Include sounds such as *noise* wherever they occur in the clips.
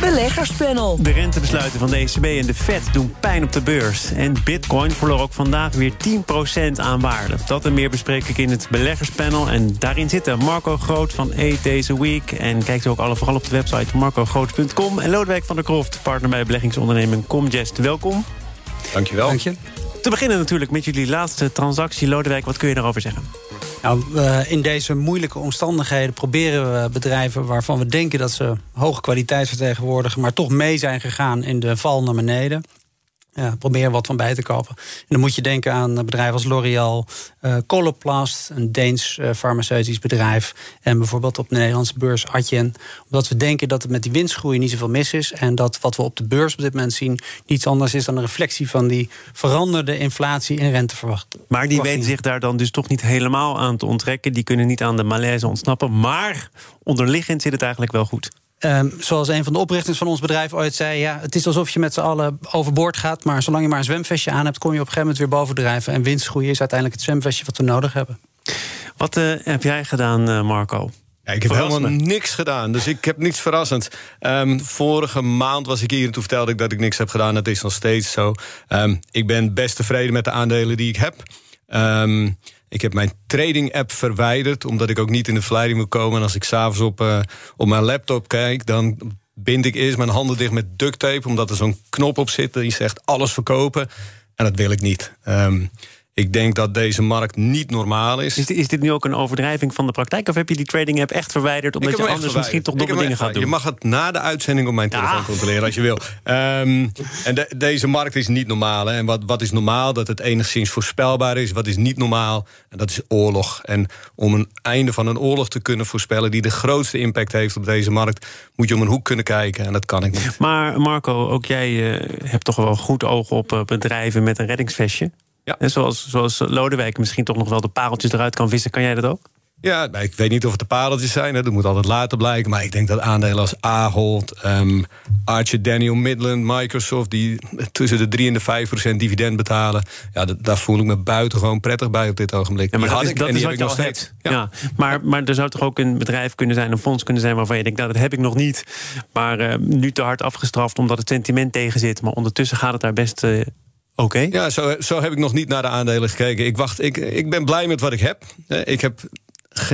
Beleggerspanel. De rentebesluiten van de ECB en de Fed doen pijn op de beurs. En Bitcoin verloor ook vandaag weer 10% aan waarde. Dat en meer bespreek ik in het beleggerspanel. En daarin zitten Marco Groot van E deze week. En kijkt u ook alle vooral op de website marcogroot.com. En Lodewijk van der Kroft, partner bij beleggingsonderneming Comgest. Welkom. Dankjewel. Dank je. Te beginnen natuurlijk met jullie laatste transactie. Lodewijk, wat kun je daarover zeggen? Nou, uh, in deze moeilijke omstandigheden proberen we bedrijven waarvan we denken dat ze hoge kwaliteit vertegenwoordigen, maar toch mee zijn gegaan in de val naar beneden ja, probeer wat van bij te kopen. En dan moet je denken aan bedrijven als L'Oréal, uh, Coloplast, een Deens uh, farmaceutisch bedrijf. En bijvoorbeeld op de Nederlandse beurs Adyen. Omdat we denken dat het met die winstgroei niet zoveel mis is. En dat wat we op de beurs op dit moment zien niets anders is dan een reflectie van die veranderde inflatie en renteverwachting. Maar die weten zich daar dan dus toch niet helemaal aan te onttrekken. Die kunnen niet aan de malaise ontsnappen. Maar onderliggend zit het eigenlijk wel goed. Um, zoals een van de oprichters van ons bedrijf ooit zei: ja, het is alsof je met z'n allen overboord gaat. Maar zolang je maar een zwemvestje aan hebt, kom je op een gegeven moment weer bovendrijven. En winstgroei is uiteindelijk het zwemvestje wat we nodig hebben. Wat uh, heb jij gedaan, uh, Marco? Ja, ik heb helemaal niks gedaan, dus ik heb niets verrassend. Um, vorige maand was ik hier en toen vertelde ik dat ik niks heb gedaan. Dat is nog steeds zo. Um, ik ben best tevreden met de aandelen die ik heb. Um, ik heb mijn trading app verwijderd, omdat ik ook niet in de verleiding moet komen. En als ik s'avonds op, uh, op mijn laptop kijk, dan bind ik eerst mijn handen dicht met duct tape, omdat er zo'n knop op zit die zegt alles verkopen. En dat wil ik niet. Um, ik denk dat deze markt niet normaal is. Is dit, is dit, nu ook een overdrijving van de praktijk? Of heb je die trading app echt verwijderd... omdat je anders misschien toch domme dingen gaat doen? Je mag het na de uitzending op mijn telefoon ah. controleren als je wil. Um, en de, deze markt is niet normaal. Hè. En wat, wat is normaal? Dat het enigszins voorspelbaar is. Wat is niet normaal? En dat is oorlog. En om een einde van een oorlog te kunnen voorspellen... die de grootste impact heeft op deze markt... moet je om een hoek kunnen kijken. En dat kan ik niet. Maar Marco, ook jij uh, hebt toch wel goed oog op uh, bedrijven met een reddingsvestje? Ja. En zoals, zoals Lodewijk misschien toch nog wel de pareltjes eruit kan vissen, kan jij dat ook? Ja, ik weet niet of het de pareltjes zijn. Hè. Dat moet altijd later blijken. Maar ik denk dat aandelen als Ahold, um, Archer Daniel Midland, Microsoft... die tussen de 3 en de 5 procent dividend betalen... Ja, daar voel ik me buitengewoon prettig bij op dit ogenblik. Ja, maar dat is, dat is wat je nog steeds. Ja. ja. maar, maar er zou toch ook een bedrijf kunnen zijn, een fonds kunnen zijn... waarvan je denkt, nou, dat heb ik nog niet. Maar uh, nu te hard afgestraft omdat het sentiment tegen zit. Maar ondertussen gaat het daar best... Uh, Oké. Ja, zo, zo heb ik nog niet naar de aandelen gekeken. Ik, wacht, ik, ik ben blij met wat ik heb. Ik heb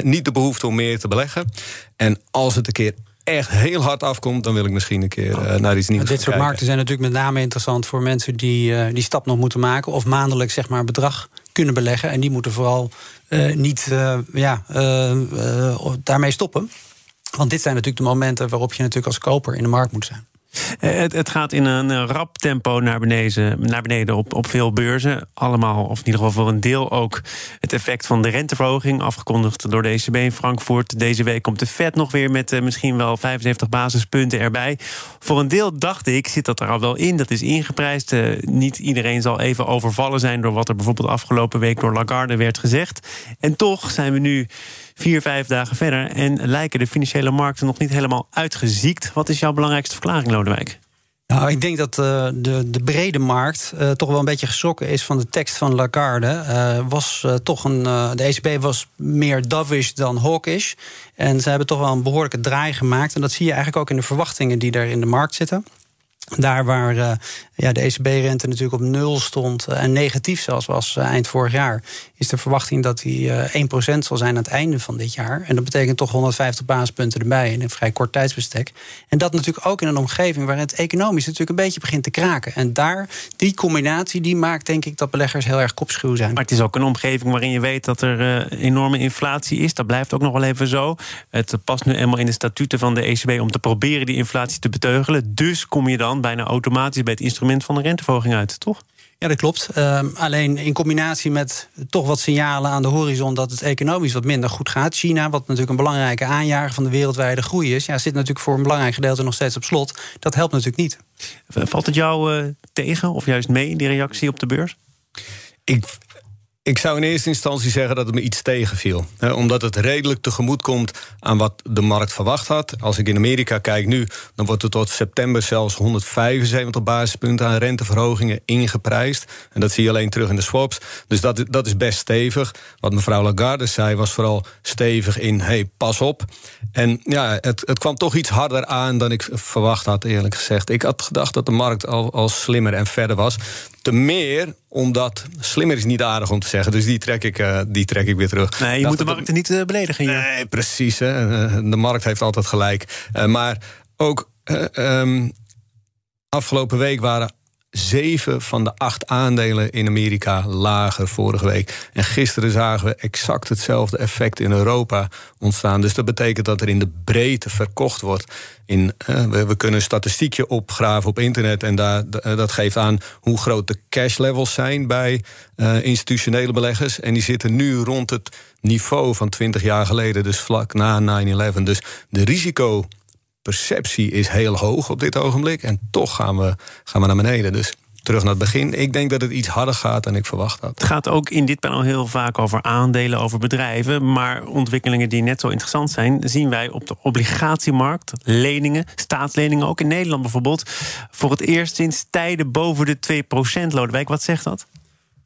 niet de behoefte om meer te beleggen. En als het een keer echt heel hard afkomt, dan wil ik misschien een keer uh, naar iets nieuws. Dit soort markten zijn natuurlijk met name interessant voor mensen die uh, die stap nog moeten maken of maandelijks zeg maar bedrag kunnen beleggen. En die moeten vooral uh, niet ja, daarmee stoppen. Want dit zijn natuurlijk de momenten waarop je natuurlijk als koper in de markt moet zijn. Eh, het, gaat in een rap tempo naar beneden, naar beneden op, op veel beurzen. Allemaal, of in ieder geval voor een deel ook het effect van de renteverhoging. Afgekondigd door de ECB in Frankfurt. Deze week komt de Fed nog weer met uh, misschien wel 75 basispunten erbij. Voor een deel dacht ik, zit dat er al wel in. Dat is ingeprijsd. Uh, niet iedereen zal even overvallen zijn door wat er bijvoorbeeld afgelopen week door Lagarde werd gezegd. En toch zijn we nu vier, vijf dagen verder en lijken de financiële markten nog niet helemaal uitgeziekt. Wat is jouw belangrijkste verklaring, Lodewijk? Nou, ik denk dat uh, de, de brede markt uh, toch wel een beetje geschrokken is van de tekst van Lagarde. Uh, was toch een, de ECB was meer dovish dan hawkish. En ze hebben toch wel een behoorlijke draai gemaakt. En dat zie je eigenlijk ook in de verwachtingen die er in de markt zitten. Daar waar uh, ja, de ECB-rente natuurlijk op nul stond uh, en negatief zelfs was uh, eind vorig jaar, is de verwachting dat die 1% zal zijn aan het einde van dit jaar. En dat betekent toch 150 basispunten erbij in een vrij kort tijdsbestek. En dat natuurlijk ook in een omgeving waar het economisch natuurlijk een beetje begint te kraken. En daar, die combinatie, die maakt denk ik dat beleggers heel erg kopschuw zijn. Maar het is ook een omgeving waarin je weet dat er enorme inflatie is. Dat blijft ook nog wel even zo. Het past nu eenmaal in de statuten van de ECB om te proberen die inflatie te beteugelen. Dus kom je dan bijna automatisch bij het instrument van de renteverhoging uit, toch? Ja, dat klopt. Ehm, alleen in combinatie met toch wat signalen aan de horizon dat het economisch wat minder goed gaat. China, wat natuurlijk een belangrijke aanjager van de wereldwijde groei is, ja, zit natuurlijk voor een belangrijk gedeelte nog steeds op slot. Dat helpt natuurlijk niet. Valt het jou uh, tegen of juist mee, die reactie op de beurs? Ik, ik zou in eerste instantie zeggen dat het me iets tegenviel. Hè, omdat het redelijk tegemoet komt aan wat de markt verwacht had. Als ik in Amerika kijk nu, dan wordt er tot september zelfs 175 basispunten aan renteverhogingen ingeprijsd. En dat zie je alleen terug in de swaps. Dus dat, dat is best stevig. Wat mevrouw Lagarde zei was vooral stevig in, hey, pas op. En ja, het, het kwam toch iets harder aan dan ik verwacht had, eerlijk gezegd. Ik had gedacht dat de markt al, al slimmer en verder was. Te meer omdat slimmer is niet aardig om te zeggen. Dus die trek ik, uh, die trek ik weer terug. Nee, je moet de markt er niet uh, beledigen. Hier. Nee, precies. Hè. Eh, de markt heeft altijd gelijk. maar ook um, afgelopen week waren zeven van de acht aandelen in Amerika lager vorige week. En gisteren zagen we exact hetzelfde effect in Europa ontstaan. Dus dat betekent dat er in de breedte verkocht wordt. In, uh, we, kunnen een statistiekje opgraven op internet en daar, uh, dat geeft aan hoe groot de cash levels zijn bij uh, institutionele beleggers. En die zitten nu rond het niveau van 20 jaar geleden, dus vlak na 9-11. Dus de risico perceptie is heel hoog op dit ogenblik. En toch gaan we, gaan we naar beneden. Dus terug naar het begin. Ik denk dat het iets harder gaat dan ik verwacht had. Het gaat ook in dit panel heel vaak over aandelen, over bedrijven. Maar ontwikkelingen die net zo interessant zijn, zien wij op de obligatiemarkt. Leningen, staatsleningen, ook in Nederland bijvoorbeeld. Voor het eerst sinds tijden boven de 2% Lodewijk. Wat zegt dat?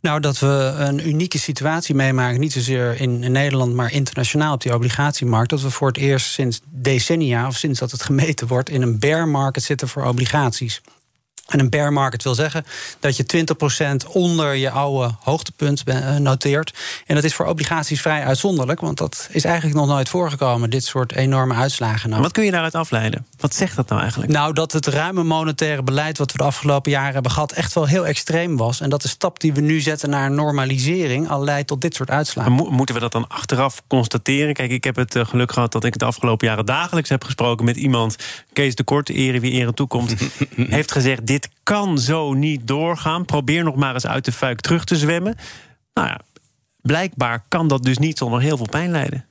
Nou, dat we een unieke situatie meemaken, niet zozeer in, Nederland, maar internationaal op die obligatiemarkt. Dat we voor het eerst sinds decennia, of sinds dat het gemeten wordt, in een bear market zitten voor obligaties. En een bear market wil zeggen dat je 20% onder je oude hoogtepunt eh, noteert. En dat is voor obligaties vrij uitzonderlijk, want dat is eigenlijk nog nooit voorgekomen, dit soort enorme uitslagen. Nou. Wat kun je daaruit afleiden? Wat zegt dat nou eigenlijk? Nou, dat het ruime monetaire beleid wat we de afgelopen jaren hebben gehad, echt wel heel extreem was. En dat de stap die we nu zetten naar normalisering al leidt tot dit soort uitslagen. Moeten we dat dan achteraf constateren? Kijk, ik heb het eh, geluk gehad dat ik het afgelopen jaren dagelijks heb gesproken met iemand, Kees de Kort, ere wie ere toekomt, *laughs* heeft gezegd: dit kan zo niet doorgaan. Probeer nog maar eens uit de fuik terug te zwemmen. Nou ja, blijkbaar kan dat dus niet zonder heel veel pijn leiden.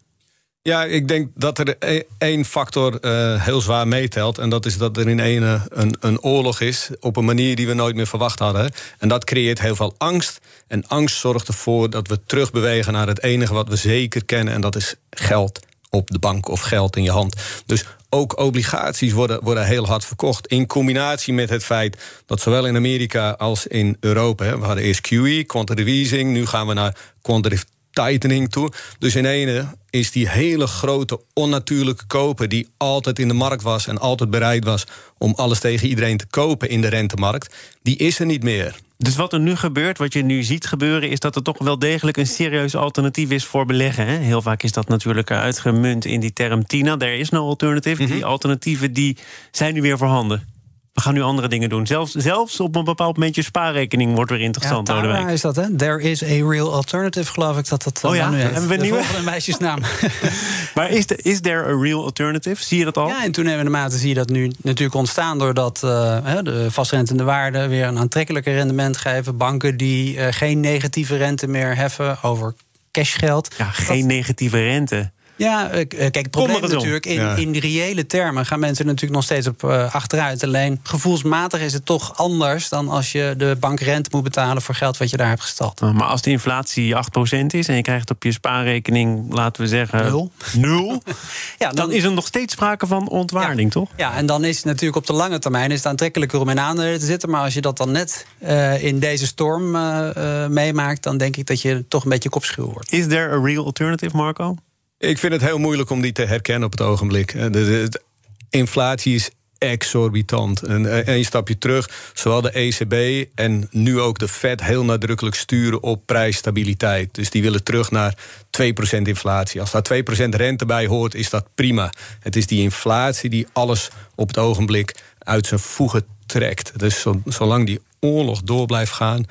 Ja, ik denk dat er e- één factor uh, heel zwaar meetelt. En dat is dat er in ene een, een oorlog is. op een manier die we nooit meer verwacht hadden. En dat creëert heel veel angst. En angst zorgt ervoor dat we terugbewegen naar het enige wat we zeker kennen. En dat is geld op de bank of geld in je hand. Dus ook obligaties worden, worden heel hard verkocht. In combinatie met het feit dat zowel in Amerika als in Europa... We hadden eerst QE, quantitative easing... nu gaan we naar quantitative tightening toe. Dus in ene is die hele grote onnatuurlijke koper... die altijd in de markt was en altijd bereid was... om alles tegen iedereen te kopen in de rentemarkt... die is er niet meer. Dus wat er nu gebeurt, wat je nu ziet gebeuren, is dat er toch wel degelijk een serieus alternatief is voor beleggen. Hè? Heel vaak is dat natuurlijk uitgemunt in die term TINA. There is no alternative. Die mhm. alternatieven die zijn nu weer voorhanden we gaan nu andere dingen doen. Zelfs, zelfs op een bepaald moment je spaarrekening wordt weer interessant. Ja, Tara is dat, hè? There is a real alternative, geloof ik dat dat oh ja, nu hebben we een nieuwe meisjesnaam. *laughs* maar is, de, is there a real alternative? Zie je dat al? Ja, in toenemende mate zie je dat nu natuurlijk ontstaan... doordat uh, de vastrentende waarden weer een aantrekkelijker rendement geven. Banken die uh, geen negatieve rente meer heffen over cashgeld. Ja, geen negatieve rente. Ja, eh, eh, kijk, het probleem natuurlijk, in, ja. in reële termen gaan mensen natuurlijk nog steeds op uh, achteruit. Alleen gevoelsmatig is het toch anders dan als je de bankrente moet betalen voor geld wat je daar hebt gestald. Maar als de inflatie 8% is en je krijgt op je spaarrekening, laten we zeggen, nul, nul *laughs* ja, dan, is er nog steeds sprake van ontwaarding, toch? Ja, en dan is het natuurlijk op de lange termijn is het aantrekkelijker om in aandelen te zitten. Maar als je dat dan net uh, in deze storm uh, meemaakt, dan denk ik dat je toch een beetje kopschuw wordt. Is there a real alternative, Marco? Ik vind het heel moeilijk om die te herkennen op het ogenblik. De, de, inflatie is exorbitant. En een stapje terug, zowel de ECB en nu ook de Fed heel nadrukkelijk sturen op prijsstabiliteit. Dus die willen terug naar 2% inflatie. Als daar 2% rente bij hoort, is dat prima. Het is die inflatie die alles op het ogenblik uit zijn voegen trekt. Dus zolang die oorlog door blijft gaan,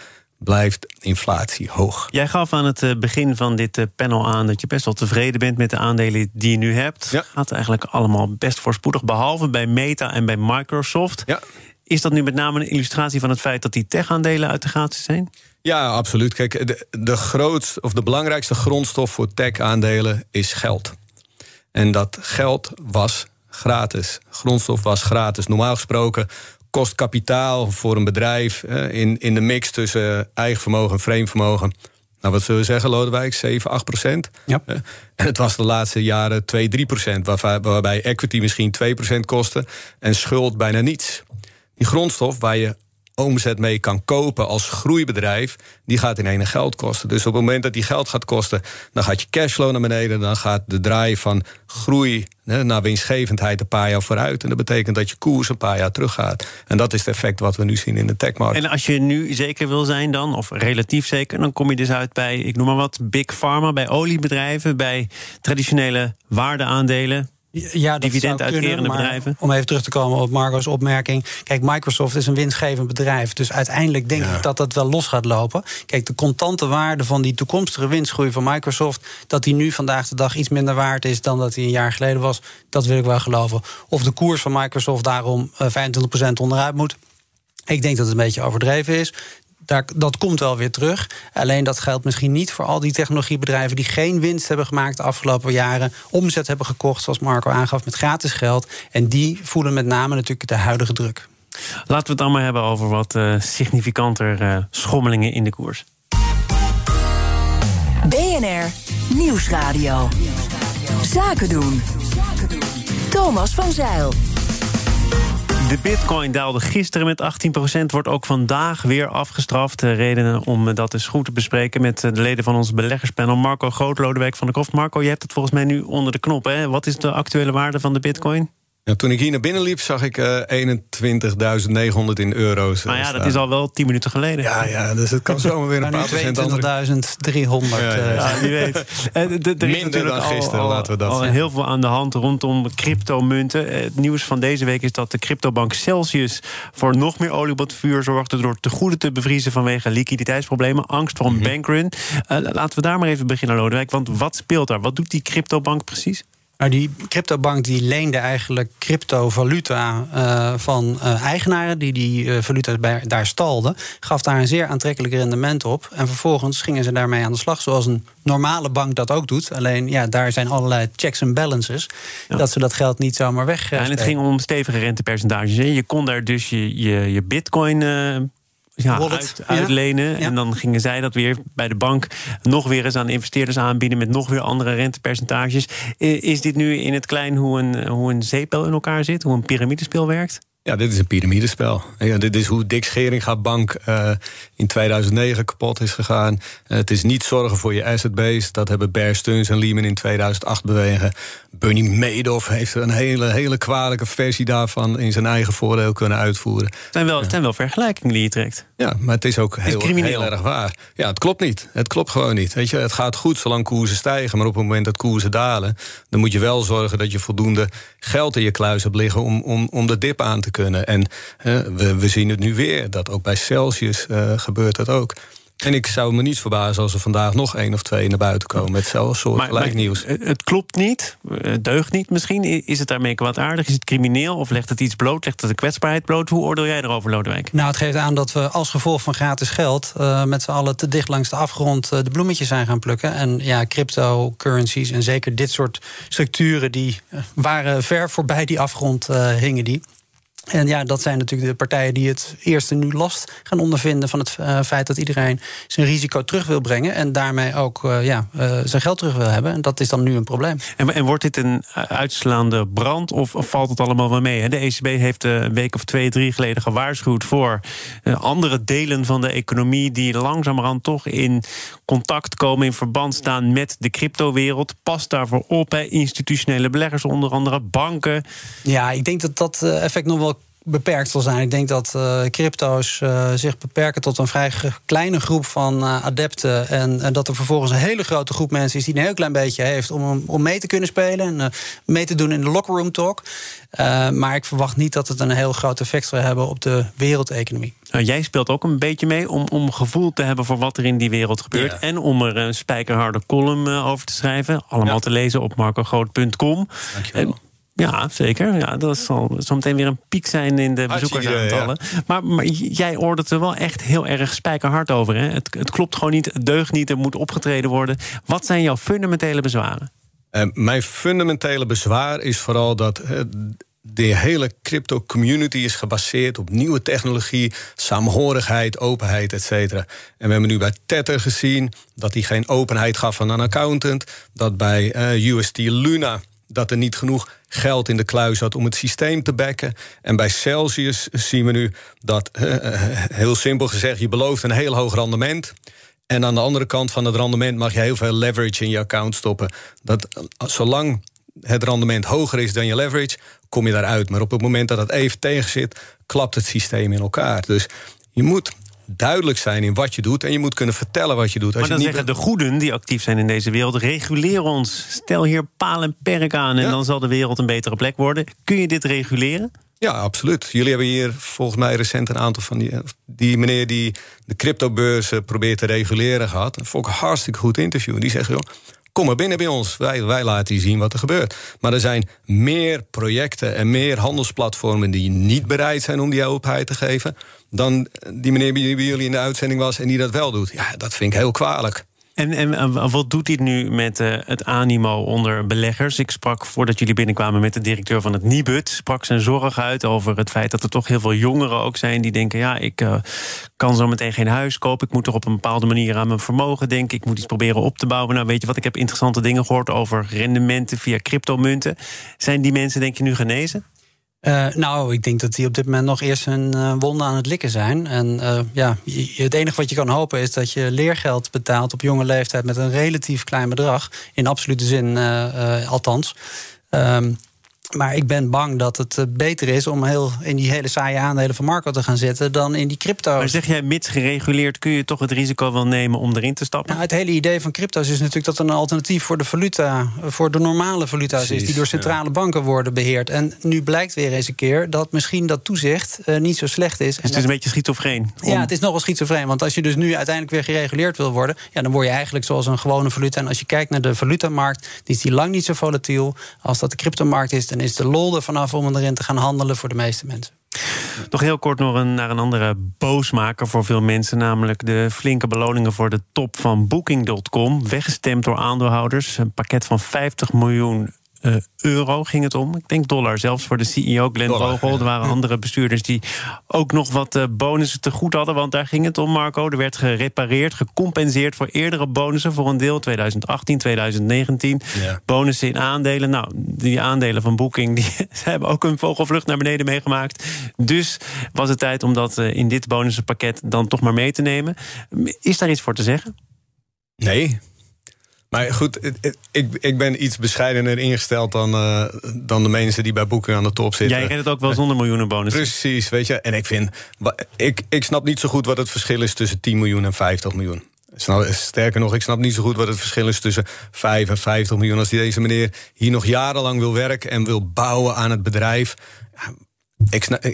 blijft inflatie hoog. Jij gaf aan het eh, begin van dit eh, panel aan dat je best wel tevreden bent met de aandelen die je nu hebt. Ja. Gaat eigenlijk allemaal best voorspoedig, behalve bij Meta en bij Microsoft. Ja. Is dat nu met name een illustratie van het feit dat die tech-aandelen uit de gaten zijn? Ja, absoluut. Kijk, de, de grootste of de belangrijkste grondstof voor tech-aandelen is geld. En dat geld was gratis. Grondstof was gratis. Normaal gesproken kost kapitaal voor een bedrijf in, in de mix tussen eigen vermogen en vreemd vermogen. Nou, wat zullen we zeggen, Lodewijk? 7, 8 procent? Ja. En het was de laatste jaren 2, 3 procent. Waarbij equity misschien 2 procent kostte en schuld bijna niets. Die grondstof waar je omzet mee kan kopen als groeibedrijf, die gaat in ene geld kosten. Dus op het moment dat die geld gaat kosten, dan gaat je cashflow naar beneden, dan gaat de draai van groei naar winstgevendheid een paar jaar vooruit. En dat betekent dat je koers een paar jaar teruggaat. En dat is het effect wat we nu zien in de techmarkt. En als je nu zeker wil zijn dan, of relatief zeker, dan kom je dus uit bij, ik noem maar wat, big pharma, bij oliebedrijven, bij traditionele waardeaandelen ja, dat dividenduitkerende bedrijven. Om even terug te komen op Marco's opmerking. Kijk, Microsoft is een winstgevend bedrijf. Dus uiteindelijk denk ik dat dat wel los gaat lopen. Kijk, de contante waarde van die toekomstige winstgroei van Microsoft... dat die nu vandaag de dag iets minder waard is dan dat hij een jaar geleden was... dat wil ik wel geloven. Of de koers van Microsoft daarom 25% eh, onderuit moet... Ik denk dat het een beetje overdreven is daar, dat komt wel weer terug. Alleen dat geldt misschien niet voor al die technologiebedrijven die geen winst hebben gemaakt de afgelopen jaren, omzet hebben gekocht, zoals Marco aangaf, met gratis geld. En die voelen met name natuurlijk de huidige druk. Laten we het dan maar hebben over wat uh, significanter uh, schommelingen in de koers. BNR Nieuwsradio. Zaken doen. Thomas van Zeil. De bitcoin daalde gisteren met 18%, wordt ook vandaag weer afgestraft. Redenen om dat eens goed te bespreken met de leden van ons beleggerspanel... Marco Groot, Lodewijk van der Kroft. Marco, je hebt het volgens mij nu onder de knop. Hè? Wat is de actuele waarde van de bitcoin? Ja, toen ik hier naar binnen liep, zag ik uh, eh, 21.900 in euro's. Maar ja, dat is al wel 10 minuten geleden. Ja, ja dus het kan *laughs* zomaar weer een paar procent 22.300. Ja, ja, ja, wie weet. *laughs* er is Minder dan gisteren, al, laten we dat al heel veel aan de hand rondom cryptomunten. Het nieuws van deze week is dat de cryptobank Celsius... voor nog meer olie op het vuur zorgde... door te goede te bevriezen vanwege liquiditeitsproblemen. Angst voor een mm bankrun. Uh, laten we daar maar even beginnen, Lodewijk. Want wat speelt daar? Wat doet die cryptobank precies? Nou, die cryptobank die leende eigenlijk cryptovaluta uh, van uh, eigenaren die die uh, valuta bij, daar stalden. Gaf daar een zeer aantrekkelijk rendement op. En vervolgens gingen ze daarmee aan de slag, zoals een normale bank dat ook doet. Alleen ja, daar zijn allerlei checks en balances. Dat ze dat geld niet zomaar weg. Ja, en het ging om stevige rentepercentages. Je kon daar dus je, je, je bitcoin ja, uit, uitlenen. En dan gingen zij dat weer bij de bank nog weer eens aan investeerders aanbieden met nog weer andere rentepercentages. Is dit nu in het klein hoe een, hoe een zeepel in elkaar zit, hoe een piramidespel werkt? Ja, dit is een piramidespel. Ja, dit is hoe Dick Scheringa Bank uh, in 2009 kapot is gegaan. Uh, het is niet zorgen voor je asset base. Dat hebben Bear Stearns en Lehman in 2008 bewegen. Bernie Madoff heeft een hele, hele kwalijke versie daarvan... in zijn eigen voordeel kunnen uitvoeren. Het zijn wel, het zijn wel vergelijkingen die je trekt. Ja, maar het is ook heel, heel erg waar. Ja, het klopt niet. Het klopt gewoon niet. Weet je, het gaat goed zolang koersen stijgen... maar op het moment dat koersen dalen... dan moet je wel zorgen dat je voldoende geld in je kluis hebt liggen... om, om, om de dip aan te kunnen. En we, we zien het nu weer, dat ook bij Celsius uh, gebeurt dat ook. En ik zou me niet verbazen als er vandaag nog één of twee naar buiten komen met zelfs soort maar, nieuws. Het klopt niet, het deugt niet misschien. Is het daarmee kwaadaardig? Is het crimineel? Of legt het iets bloot? Legt het de kwetsbaarheid bloot? Hoe oordeel jij erover, Lodewijk? Nou, het geeft aan dat we als gevolg van gratis geld uh, met z'n allen te dicht langs de afgrond uh, de bloemetjes zijn gaan plukken. En ja, cryptocurrencies en zeker dit soort structuren die waren ver voorbij die afgrond hingen die. En ja, dat zijn natuurlijk de partijen die het eerste nu last gaan ondervinden van het uh, feit dat iedereen zijn risico terug wil brengen en daarmee ook uh, ja, uh, zijn geld terug wil hebben. En dat is dan nu een probleem. En, en wordt dit een uitslaande brand of, of, valt het allemaal wel mee? De ECB heeft een week of twee, drie geleden gewaarschuwd voor andere delen van de economie die langzamerhand toch in contact komen, in verband staan met de cryptowereld. Pas daarvoor op, hè. institutionele beleggers, onder andere banken. Ja, ik denk dat dat effect nog wel beperkt zal zijn. Ik denk dat uh, crypto's uh, zich beperken tot een vrij kleine groep van uh, adepten. En, en, dat er vervolgens een hele grote groep mensen is die een heel klein beetje heeft om, om mee te kunnen spelen en mee te doen in de locker room talk. maar ik verwacht niet dat het een heel groot effect zal hebben op de wereldeconomie. Nou, jij speelt ook een beetje mee om, om gevoel te hebben voor wat er in die wereld gebeurt. En om er een spijkerharde column over te schrijven. Allemaal te lezen op marcogroot.com. Dankjewel Ja, zeker. Ja, dat zal zometeen weer een piek zijn in de bezoekersaantallen. Maar, maar jij ordert er wel echt heel erg spijkerhard over. Hè? Het, het klopt gewoon niet, het deugt niet, er moet opgetreden worden. Wat zijn jouw fundamentele bezwaren? Uh, mijn fundamentele bezwaar is vooral dat uh, de hele crypto-community is gebaseerd op nieuwe technologie, saamhorigheid, openheid, et cetera. En we hebben nu bij Tether gezien dat hij geen openheid gaf aan een accountant. Dat bij uh, eh, UST Luna dat er niet genoeg geld in de kluis zat om het systeem te backen. En bij Celsius zien we nu dat, heel simpel gezegd, je belooft een heel hoog rendement. En aan de andere kant van het rendement mag je heel veel leverage in je account stoppen. Dat, zolang het rendement hoger is dan je leverage, kom je daaruit. Maar op het moment dat het even tegen zit, klapt het systeem in elkaar. Dus je moet duidelijk zijn in wat je doet en je moet kunnen vertellen wat je doet. Als maar dan je niet... zeggen de goeden die actief zijn in deze wereld: reguleer ons. Stel hier paal en perk aan en dan zal de wereld een betere plek worden. Kun je dit reguleren? Ja, absoluut. Jullie hebben hier volgens mij recent een aantal van die... die meneer die de cryptobeurs probeert te reguleren gehad. Dat vond ik een hartstikke goed interview. Die zegt, joh, kom maar binnen bij ons. Wij, wij laten je zien wat er gebeurt. Maar er zijn meer projecten en meer handelsplatformen... die niet bereid zijn om die openheid te geven... dan die meneer die bij jullie in de uitzending was en die dat wel doet. Ja, dat vind ik heel kwalijk. En, en wat doet dit nu met uh, het animo onder beleggers? Ik sprak voordat jullie binnenkwamen met de directeur van het Nibud. Sprak zijn zorg uit over het feit dat er toch heel veel jongeren ook zijn die denken: ja, ik uh, kan zo meteen geen huis kopen. Ik moet toch op een bepaalde manier aan mijn vermogen denken. Ik moet iets proberen op te bouwen. Nou, weet je wat? Ik heb interessante dingen gehoord over rendementen via cryptomunten. Zijn die mensen, denk je, nu genezen? Uh, nou, ik denk dat die op dit moment nog eerst een uh, wonden aan het likken zijn. En uh, ja, het enige wat je kan hopen is dat je leergeld betaalt op jonge leeftijd met een relatief klein bedrag. In absolute zin, althans. Um, maar ik ben bang dat het eh, beter is om heel in die hele saaie aandelen van Marco te gaan zitten dan in die crypto's. Maar zeg jij, mits gereguleerd, kun je toch het risico wel nemen om erin te stappen? Nou, het hele idee van crypto's is natuurlijk dat er een alternatief voor de valuta, voor de normale valuta's is, die door centrale banken worden beheerd. En nu blijkt weer eens een keer dat misschien dat toezicht uh, niet zo slecht is. Dus het is een beetje schizofreen. Om... Ja, het is nogal schizofreen. Want als je dus nu uiteindelijk weer gereguleerd wil worden, ja, dan word je eigenlijk zoals een gewone valuta. En als je kijkt naar de valutamarkt, dan is die lang niet zo volatiel als dat de cryptomarkt is. Dan is de lol er vanaf om erin te gaan handelen voor de meeste mensen. Nog heel kort nog een, naar een andere boosmaker voor veel mensen. Namelijk de flinke beloningen voor de top van Booking.com. Weggestemd door aandeelhouders. Een pakket van 50 miljoen uh, euro ging het om. Ik denk dollar, zelfs voor de CEO Glenn Vogel. Er waren andere bestuurders die ook nog wat uh, bonussen te goed hadden. Want daar ging het om, Marco. Er werd gerepareerd, gecompenseerd voor eerdere bonussen... voor een deel 2018, 2019. Ja. Bonussen in aandelen. Nou, die aandelen van Booking... *laughs* Die, ze hebben ook een vogelvlucht naar beneden meegemaakt. Dus was het tijd om dat uh, in dit bonussenpakket dan toch maar mee te nemen. Is daar iets voor te zeggen? Nee, maar goed, ik, ik ben iets bescheidener ingesteld dan, uh, dan de mensen die bij boeken aan de top zitten. Jij redt het ook wel zonder miljoenen bonus. Precies, weet je. En ik vind, ik, ik snap niet zo goed wat het verschil is tussen 10 miljoen en 50 miljoen. Sterker nog, ik snap niet zo goed wat het verschil is tussen 5 en 50 miljoen. Als deze meneer hier nog jarenlang wil werken en wil bouwen aan het bedrijf. Ik snap,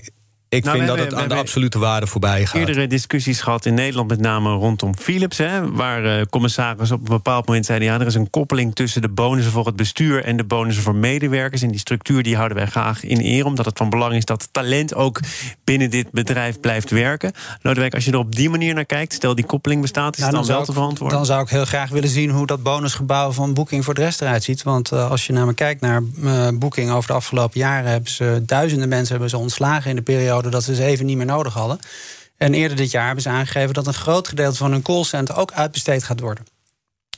ik nou, vind dat het aan de absolute waarde voorbij gaat. Eerdere discussies gehad in Nederland, met name rondom Philips. Hè, waar uh, commissaris op een bepaald moment zeiden: ja, er is een koppeling tussen de bonussen voor het bestuur en de bonussen voor medewerkers. En die structuur die houden wij graag in eer, omdat het van belang is dat talent ook binnen dit bedrijf blijft werken. Lodewijk, als je er op die manier naar kijkt, stel die koppeling bestaat, is nou, dan, dan wel te verantwoorden? Dan zou ik heel graag willen zien hoe dat bonusgebouw van Booking voor de rest eruit ziet. Want uh, als je naar me kijkt naar uh, Booking over de afgelopen jaren, hebben ze duizenden mensen hebben ze ontslagen in de periode dat ze ze even niet meer nodig hadden. En eerder dit jaar hebben ze aangegeven dat een groot gedeelte van hun callcenter ook uitbesteed gaat worden.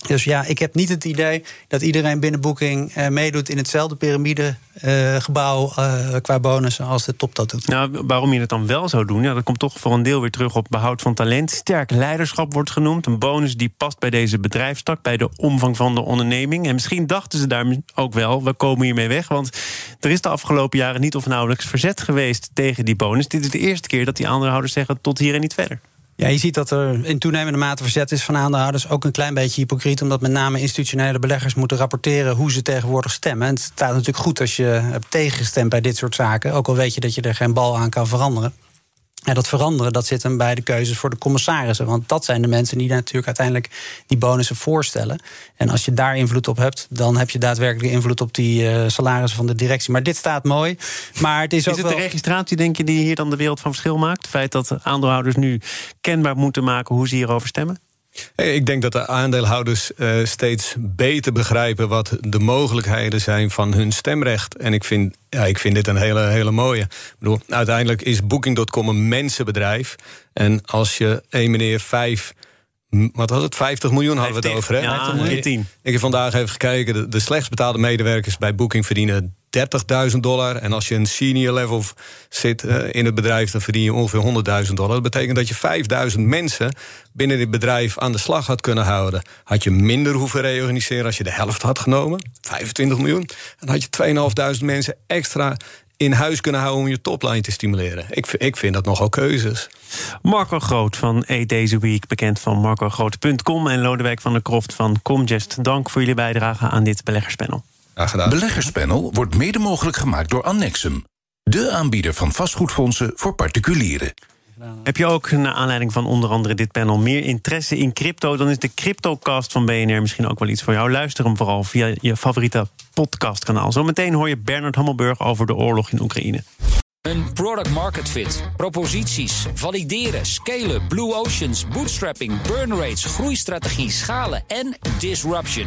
Dus ja, ik heb niet het idee dat iedereen binnen Booking eh, meedoet in hetzelfde piramidegebouw eh, eh, qua bonussen als de top dat doet. Nou, waarom je het dan wel zou doen, ja, dat komt toch voor een deel weer terug op behoud van talent. Sterk leiderschap wordt genoemd. Een bonus die past bij deze bedrijfstak, bij de omvang van de onderneming. En misschien dachten ze daar ook wel, we komen hiermee weg. Want er is de afgelopen jaren niet of nauwelijks verzet geweest tegen die bonus. Dit is de eerste keer dat die aandeelhouders zeggen tot hier en niet verder. Ja, je ziet dat er in toenemende mate verzet is van aandeelhouders. Ook een klein beetje hypocriet, omdat met name institutionele beleggers moeten rapporteren hoe ze tegenwoordig stemmen. En het staat natuurlijk goed als je hebt tegengestemd bij dit soort zaken. Ook al weet je dat je er geen bal aan kan veranderen. Ja, dat veranderen, dat zit hem bij de keuzes voor de commissarissen. Want dat zijn de mensen die natuurlijk uiteindelijk die bonussen voorstellen. En als je daar invloed op hebt, dan heb je daadwerkelijk invloed op die uh, salarissen van de directie. Maar dit staat mooi. Maar het is, is ook het wel... de registratie, denk je, die hier dan de wereld van verschil maakt? Het feit dat aandeelhouders nu kenbaar moeten maken hoe ze hierover stemmen? Ik denk dat de aandeelhouders uh, steeds beter begrijpen wat de mogelijkheden zijn van hun stemrecht. En ik vind, ja, ik vind dit een hele, hele mooie. Ik bedoel, uiteindelijk is Booking.com een mensenbedrijf. En als je één meneer vijf wat was het? 50 miljoen hadden we het over, hè? Ja, miljoen. 10. Ik heb vandaag even gekeken. De, de slechts betaalde medewerkers bij Booking verdienen 30.000 dollar. En als je een senior level zit uh, in het bedrijf, dan verdien je ongeveer 100.000 dollar. Dat betekent dat je 5.000 mensen binnen dit bedrijf aan de slag had kunnen houden. Had je minder hoeven reorganiseren als je de helft had genomen, 25 miljoen. En had je 2.500 mensen extra in huis kunnen houden om je topline te stimuleren. Ik, ik vind dat nogal keuzes. Marco Groot van Eat Deze Week, bekend van marcogroot.com... en Lodewijk van der Kroft van Comgest. Dank voor jullie bijdrage aan dit beleggerspanel. Graag gedaan. Beleggerspanel wordt mede mogelijk gemaakt door Annexum. De aanbieder van vastgoedfondsen voor particulieren. Heb je ook, naar aanleiding van onder andere dit panel, meer interesse in crypto? Dan is de CryptoCast van BNR misschien ook wel iets voor jou. Luister hem vooral via je favoriete podcastkanaal. Zometeen hoor je Bernard Hammelburg over de oorlog in Oekraïne. Een product market fit, proposities, valideren, scalen, blue oceans, bootstrapping, burn rates, groeistrategie, schalen en disruption.